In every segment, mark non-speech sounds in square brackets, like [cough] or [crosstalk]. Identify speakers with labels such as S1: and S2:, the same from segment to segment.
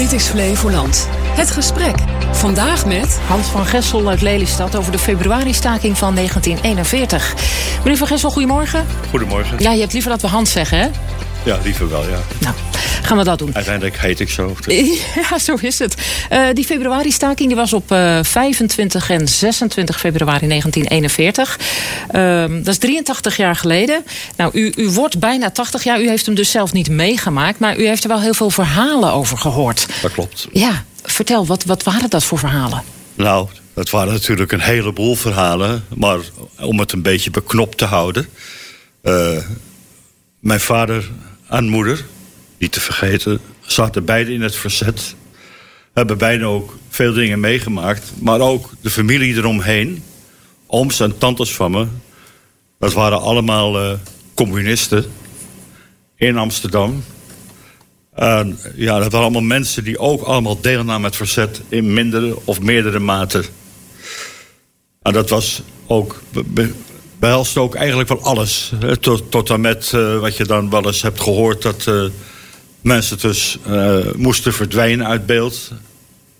S1: Dit is Flevoland. Het gesprek. Vandaag met...
S2: Hans van Gessel uit Lelystad over de februari-staking van 1941. Meneer van Gessel, goedemorgen.
S3: Goedemorgen.
S2: Ja, je hebt liever dat we Hans zeggen, hè?
S3: Ja, liever wel, ja.
S2: Nou, gaan we dat doen.
S3: Uiteindelijk heet ik zo. [laughs]
S2: Ja, zo is het. Uh, die februari-staking die was op uh, 25 en 26 februari 1941. Uh, dat is 83 jaar geleden. Nou, u, u wordt bijna 80 jaar. U heeft hem dus zelf niet meegemaakt. Maar u heeft er wel heel veel verhalen over gehoord.
S3: Dat klopt.
S2: Ja, vertel, wat, wat waren dat voor verhalen?
S3: Nou, dat waren natuurlijk een heleboel verhalen. Maar om het een beetje beknopt te houden. Uh, mijn vader en moeder, niet te vergeten, zaten beide in het verzet. Hebben beide ook veel dingen meegemaakt. Maar ook de familie eromheen, ooms en tantes van me, dat waren allemaal uh, communisten in Amsterdam. En ja, dat waren allemaal mensen die ook allemaal deelnamen aan het verzet in mindere of meerdere mate. En dat was ook behelst ook eigenlijk wel alles. Tot, tot en met uh, wat je dan wel eens hebt gehoord... dat uh, mensen dus uh, moesten verdwijnen uit beeld.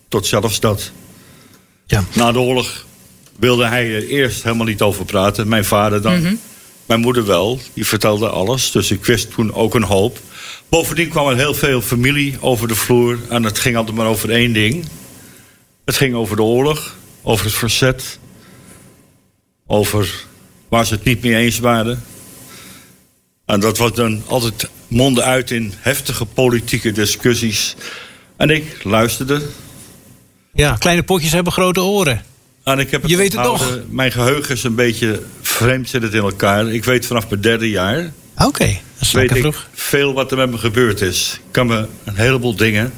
S3: Tot zelfs dat.
S2: Ja.
S3: Na de oorlog wilde hij er eerst helemaal niet over praten. Mijn vader dan. Mm -hmm. Mijn moeder wel. Die vertelde alles. Dus ik wist toen ook een hoop. Bovendien kwam er heel veel familie over de vloer. En het ging altijd maar over één ding. Het ging over de oorlog. Over het verzet. Over waar ze het niet mee eens waren. En dat was dan altijd monden uit in heftige politieke discussies. En ik luisterde.
S4: Ja, kleine potjes hebben grote oren.
S3: En ik heb het
S4: Je weet het toch?
S3: Mijn geheugen is een beetje vreemd zit het in elkaar. Ik weet vanaf mijn derde jaar...
S4: Oké, okay, dat is
S3: weet
S4: lekker
S3: ik
S4: vroeg.
S3: veel wat er met me gebeurd is. Ik kan me een heleboel dingen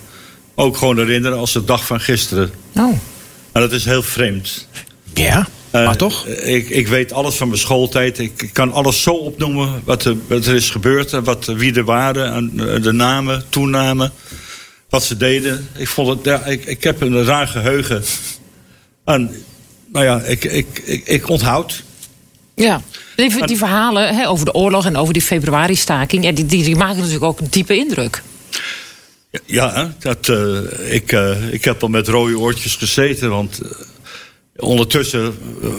S3: ook gewoon herinneren als de dag van gisteren.
S2: Oh.
S3: En dat is heel vreemd.
S4: Ja,
S3: Uh,
S4: maar toch?
S3: Ik, ik weet alles van mijn schooltijd. Ik kan alles zo opnoemen wat er, wat er is gebeurd. En wat, wie er waren. En uh, de namen, toenamen. Wat ze deden. Ik, vond het, ja, ik, ik heb een raar geheugen. En nou ja, ik, ik, ik, ik onthoud.
S2: Ja, die, die verhalen hè, over de oorlog en over die februari-staking... Ja, die, die, die maken natuurlijk ook een diepe indruk.
S3: Ja, dat, uh, ik, ik heb al met rode oortjes gezeten. Want ondertussen, uh,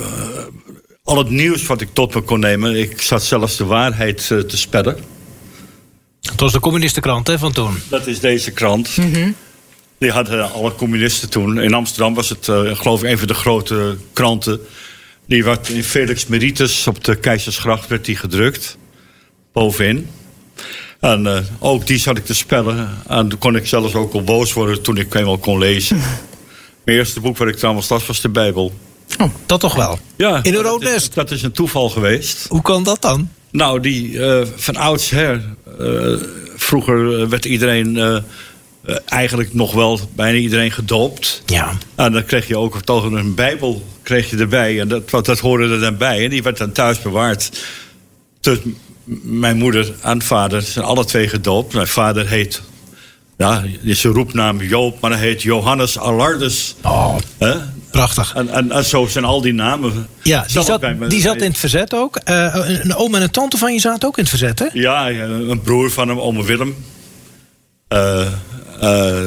S3: al het nieuws wat ik tot me kon nemen... ik zat zelfs de waarheid uh, te spellen.
S4: Het was de communistenkrant hè, van toen.
S3: Dat is deze krant.
S2: Mm -hmm.
S3: Die hadden alle communisten toen. In Amsterdam was het, uh, geloof ik, een van de grote kranten. Die werd in Felix Meritus op de Keizersgracht werd die gedrukt. Bovenin. En uh, ook die zat ik te spellen. En toen kon ik zelfs ook al boos worden toen ik eenmaal kon lezen. [laughs] Mijn eerste boek wat ik trouwens las was de Bijbel.
S4: Oh, dat toch wel?
S3: Ja.
S4: In een rood
S3: dat is,
S4: nest?
S3: dat is een toeval geweest.
S4: Hoe kan dat dan?
S3: Nou, die uh, van oudsher. Uh, vroeger werd iedereen uh, eigenlijk nog wel bijna iedereen gedoopt.
S4: Ja.
S3: En dan kreeg je ook toch een Bijbel kreeg je erbij. En dat, dat hoorde er dan bij. En die werd dan thuis bewaard. Dus mijn moeder en vader zijn alle twee gedoopt. Mijn vader heet ja, is zijn roepnaam Joop, maar hij heet Johannes Alardus.
S4: Oh,
S3: He?
S4: prachtig.
S3: En, en, en, zo zijn al die namen.
S4: Ja, die zat, die zat in het verzet ook. Uh, een oom en een tante van je zaten ook in het verzet, hè?
S3: Ja, een broer van hem, ome Willem. Uh, uh,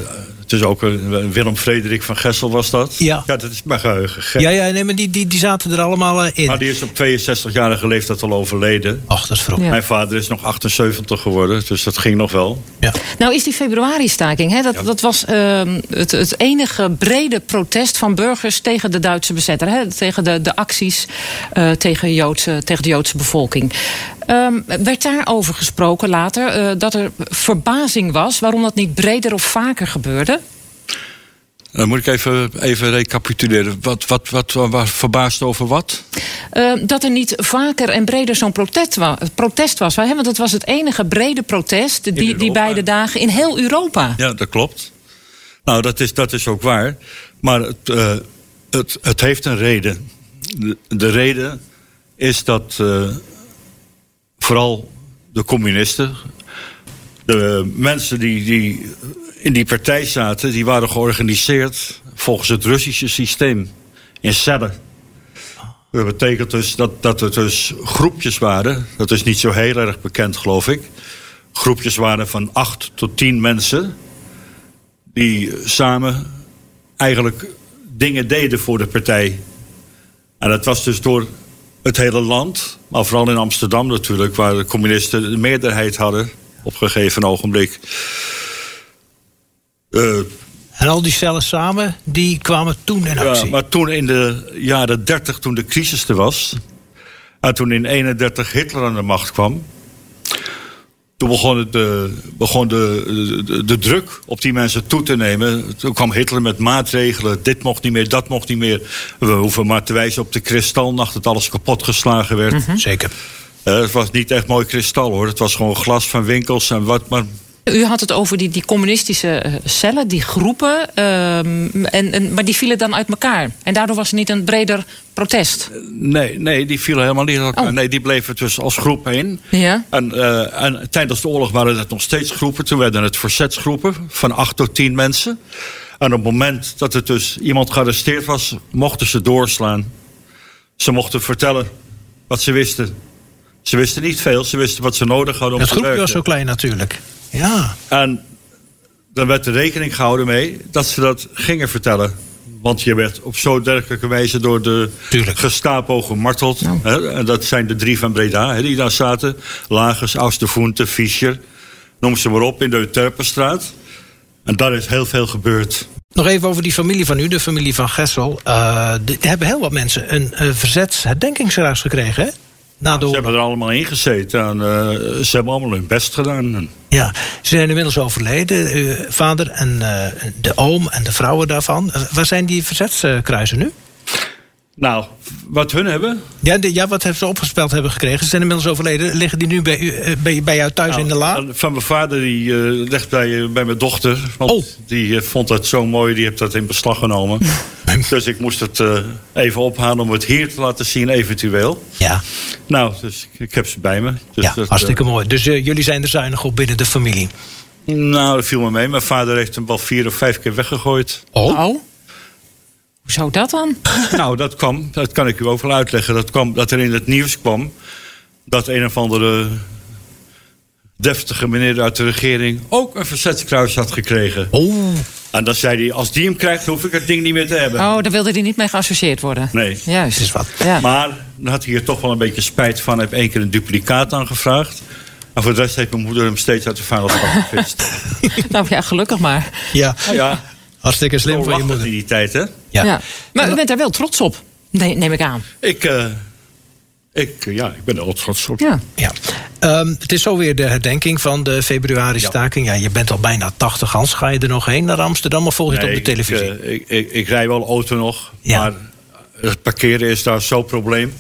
S3: het is ook een, Willem Frederik van Gessel was dat.
S4: Ja.
S3: Ja, dat is mijn geheugen. Gek.
S4: Ja, ja nee, maar die, die, die zaten er allemaal in.
S3: Maar die is op 62-jarige leeftijd al overleden.
S4: Ach, dat is vroeg.
S2: Ja.
S3: Mijn vader is nog 78 geworden, dus dat ging nog wel.
S4: Ja.
S2: Nou is die februari-staking, hè, dat,
S3: Ja.
S2: dat was uh, het, het enige brede protest van burgers tegen de Duitse bezetter. Hè, tegen de, de acties uh, tegen, Joodse, tegen de Joodse bevolking. Um, werd daarover gesproken later uh, dat er verbazing was waarom dat niet breder of vaker gebeurde?
S3: Dan moet ik even, even recapituleren. Wat, wat, wat, wat verbaasd over wat?
S2: Uh, dat er niet vaker en breder zo'n protest, wa protest was. Hè? Want het was het enige brede protest die, die beide dagen in heel Europa.
S3: Ja, dat klopt. Nou, dat is, dat is ook waar. Maar het, uh, het, het heeft een reden. De, de reden is dat uh, vooral de communisten, de mensen die, die in die partij zaten, die waren georganiseerd volgens het Russische systeem in cellen. Dat betekent dus dat, dat er dus groepjes waren, dat is niet zo heel erg bekend geloof ik. Groepjes waren van acht tot tien mensen die samen eigenlijk dingen deden voor de partij. En dat was dus door het hele land, maar vooral in Amsterdam natuurlijk, waar de communisten de meerderheid hadden op een gegeven ogenblik.
S4: Uh, en al die cellen samen, die kwamen toen in actie?
S3: Ja, maar toen in de jaren 30, toen de crisis er was... en toen in 31 Hitler aan de macht kwam... toen begon, de, begon de, de, de, druk op die mensen toe te nemen. Toen kwam Hitler met maatregelen. Dit mocht niet meer, dat mocht niet meer. We hoeven maar te wijzen op de kristalnacht... dat alles kapotgeslagen werd. Mm
S4: -hmm. Zeker.
S3: Uh, het was niet echt mooi kristal hoor. Het was gewoon glas van winkels en wat maar
S2: u had het over die, die communistische cellen, die groepen. Um, en, en, maar die vielen dan uit elkaar. En daardoor was er niet een breder protest.
S3: Nee, nee die vielen helemaal niet uit elkaar. Oh. Nee, die bleven dus als groep heen.
S2: Ja.
S3: En, uh, en tijdens de oorlog waren het nog steeds groepen. Toen werden het verzetsgroepen van acht tot tien mensen. En op het moment dat er dus iemand gearresteerd was, mochten ze doorslaan. Ze mochten vertellen wat ze wisten. Ze wisten niet veel, ze wisten wat ze nodig hadden om
S4: het
S3: te werken.
S4: Het groepje was zo klein natuurlijk. Ja.
S3: En dan werd er rekening gehouden mee dat ze dat gingen vertellen. Want je werd op zo'n dergelijke wijze door de
S4: Tuurlijk.
S3: Gestapo gemarteld. Hè? En dat zijn de drie van Breda hè, die daar zaten. Lagers, Austervoente, Fischer. Noem ze maar op in de Euterpenstraat. En daar is heel veel gebeurd.
S4: Nog even over die familie van u, de familie van Gessel. Uh, er hebben heel wat mensen een uh, verzetsherdenkingsreis gekregen, hè?
S3: Na de... Ze hebben er allemaal in gezeten en uh, ze hebben allemaal hun best gedaan.
S4: Ja, ze zijn inmiddels overleden, uw vader en uh, de oom en de vrouwen daarvan. Uh, waar zijn die verzetskruisen nu?
S3: Nou, wat hun hebben?
S4: Ja, de, ja wat hebben ze opgespeld hebben gekregen. Ze zijn inmiddels overleden. Liggen die nu bij, u, bij, bij jou thuis
S3: nou,
S4: in de la?
S3: Van mijn vader, die uh, ligt bij, bij mijn dochter. Want oh. die uh, vond dat zo mooi, die heeft dat in beslag genomen. [laughs] dus ik moest het uh, even ophalen om het hier te laten zien, eventueel.
S4: Ja.
S3: Nou, dus ik, heb ze bij me. Dus
S4: ja, dat, hartstikke mooi. Dus jullie zijn er zuinig op binnen de familie?
S3: Nou, dat viel me mee. Mijn vader heeft hem wel vier of vijf keer weggegooid.
S2: Oh? oh. Hoe zou dat dan? [laughs]
S3: Nou, dat kwam, dat kan ik u ook wel uitleggen. Dat, kwam, dat er in het nieuws kwam dat een of andere deftige meneer uit de regering ook een verzetskruis had gekregen.
S4: Oh.
S3: En dan zei hij, als die hem krijgt, hoef ik het ding niet meer te hebben.
S2: Oh, daar wilde hij niet mee geassocieerd worden.
S3: Nee.
S2: Juist.
S4: Is wat.
S2: Ja.
S3: Maar dan had hij er toch wel een beetje spijt van. Hij heeft één keer een duplicaat aangevraagd. En voor de rest heeft mijn moeder hem steeds uit de vuilnisbak gevist. [laughs]
S2: nou ja, gelukkig maar.
S4: Ja.
S3: Nou ja.
S4: Hartstikke slim van je moeder.
S3: in die tijd, hè?
S2: Ja. ja. Maar u bent daar wel trots op, nee, neem ik aan.
S3: Ik, uh, ik, ja, ik ben er trots op.
S2: Ja.
S4: ja. Um, het is zo weer de herdenking van de februari-staking. Ja. ja. je bent al bijna 80, Hans. Ga je er nog heen naar Amsterdam of volg je
S3: nee,
S4: het op de televisie?
S3: Ik, uh, ik, ik, ik, rij wel auto nog, ja. maar het parkeren is daar zo'n probleem.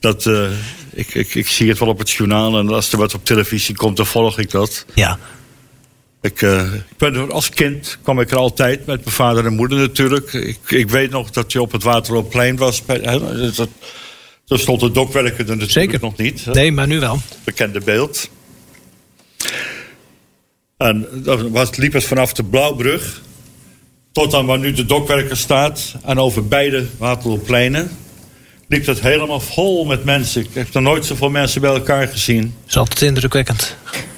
S3: Dat, uh, ik, ik, ik zie het wel op het journaal en als er wat op televisie komt, dan volg ik dat.
S4: Ja.
S3: Ik, uh, ik ben er, als kind kwam ik er altijd met mijn vader en moeder natuurlijk. Ik, ik weet nog dat je op het Waterloopplein was. Bij, hè, dat, toen stond de dokwerker er natuurlijk
S4: Zeker.
S3: nog niet.
S4: Nee, maar nu wel.
S3: Bekende beeld. En dan was, liep het vanaf de Blauwbrug tot aan waar nu de dokwerker staat. En over beide Waterlooppleinen liep het helemaal vol met mensen. Ik heb nog nooit zoveel mensen bij elkaar gezien.
S4: Dat is altijd indrukwekkend.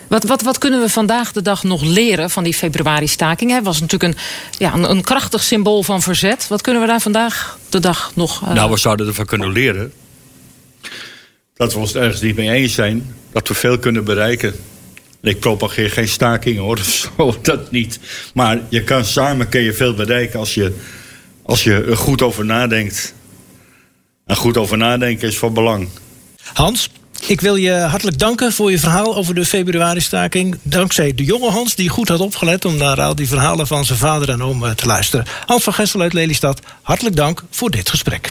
S2: Wat, wat, wat kunnen we vandaag de dag nog leren van die februari-staking? Het was natuurlijk een, ja, een, een, krachtig symbool van verzet. Wat kunnen we daar vandaag de dag nog... Uh...
S3: Nou, we zouden ervan kunnen leren. Dat we ons ergens niet mee eens zijn. Dat we veel kunnen bereiken. Ik propageer geen stakingen hoor, [laughs] zo, dat niet. Maar je kan, samen kun je veel bereiken als je, als je er goed over nadenkt. En goed over nadenken is van belang.
S4: Hans, ik wil je hartelijk danken voor je verhaal over de februari-staking. Dankzij de jonge Hans, die goed had opgelet om naar al die verhalen van zijn vader en oom te luisteren. Hans van Gessel uit Lelystad, hartelijk dank voor dit gesprek.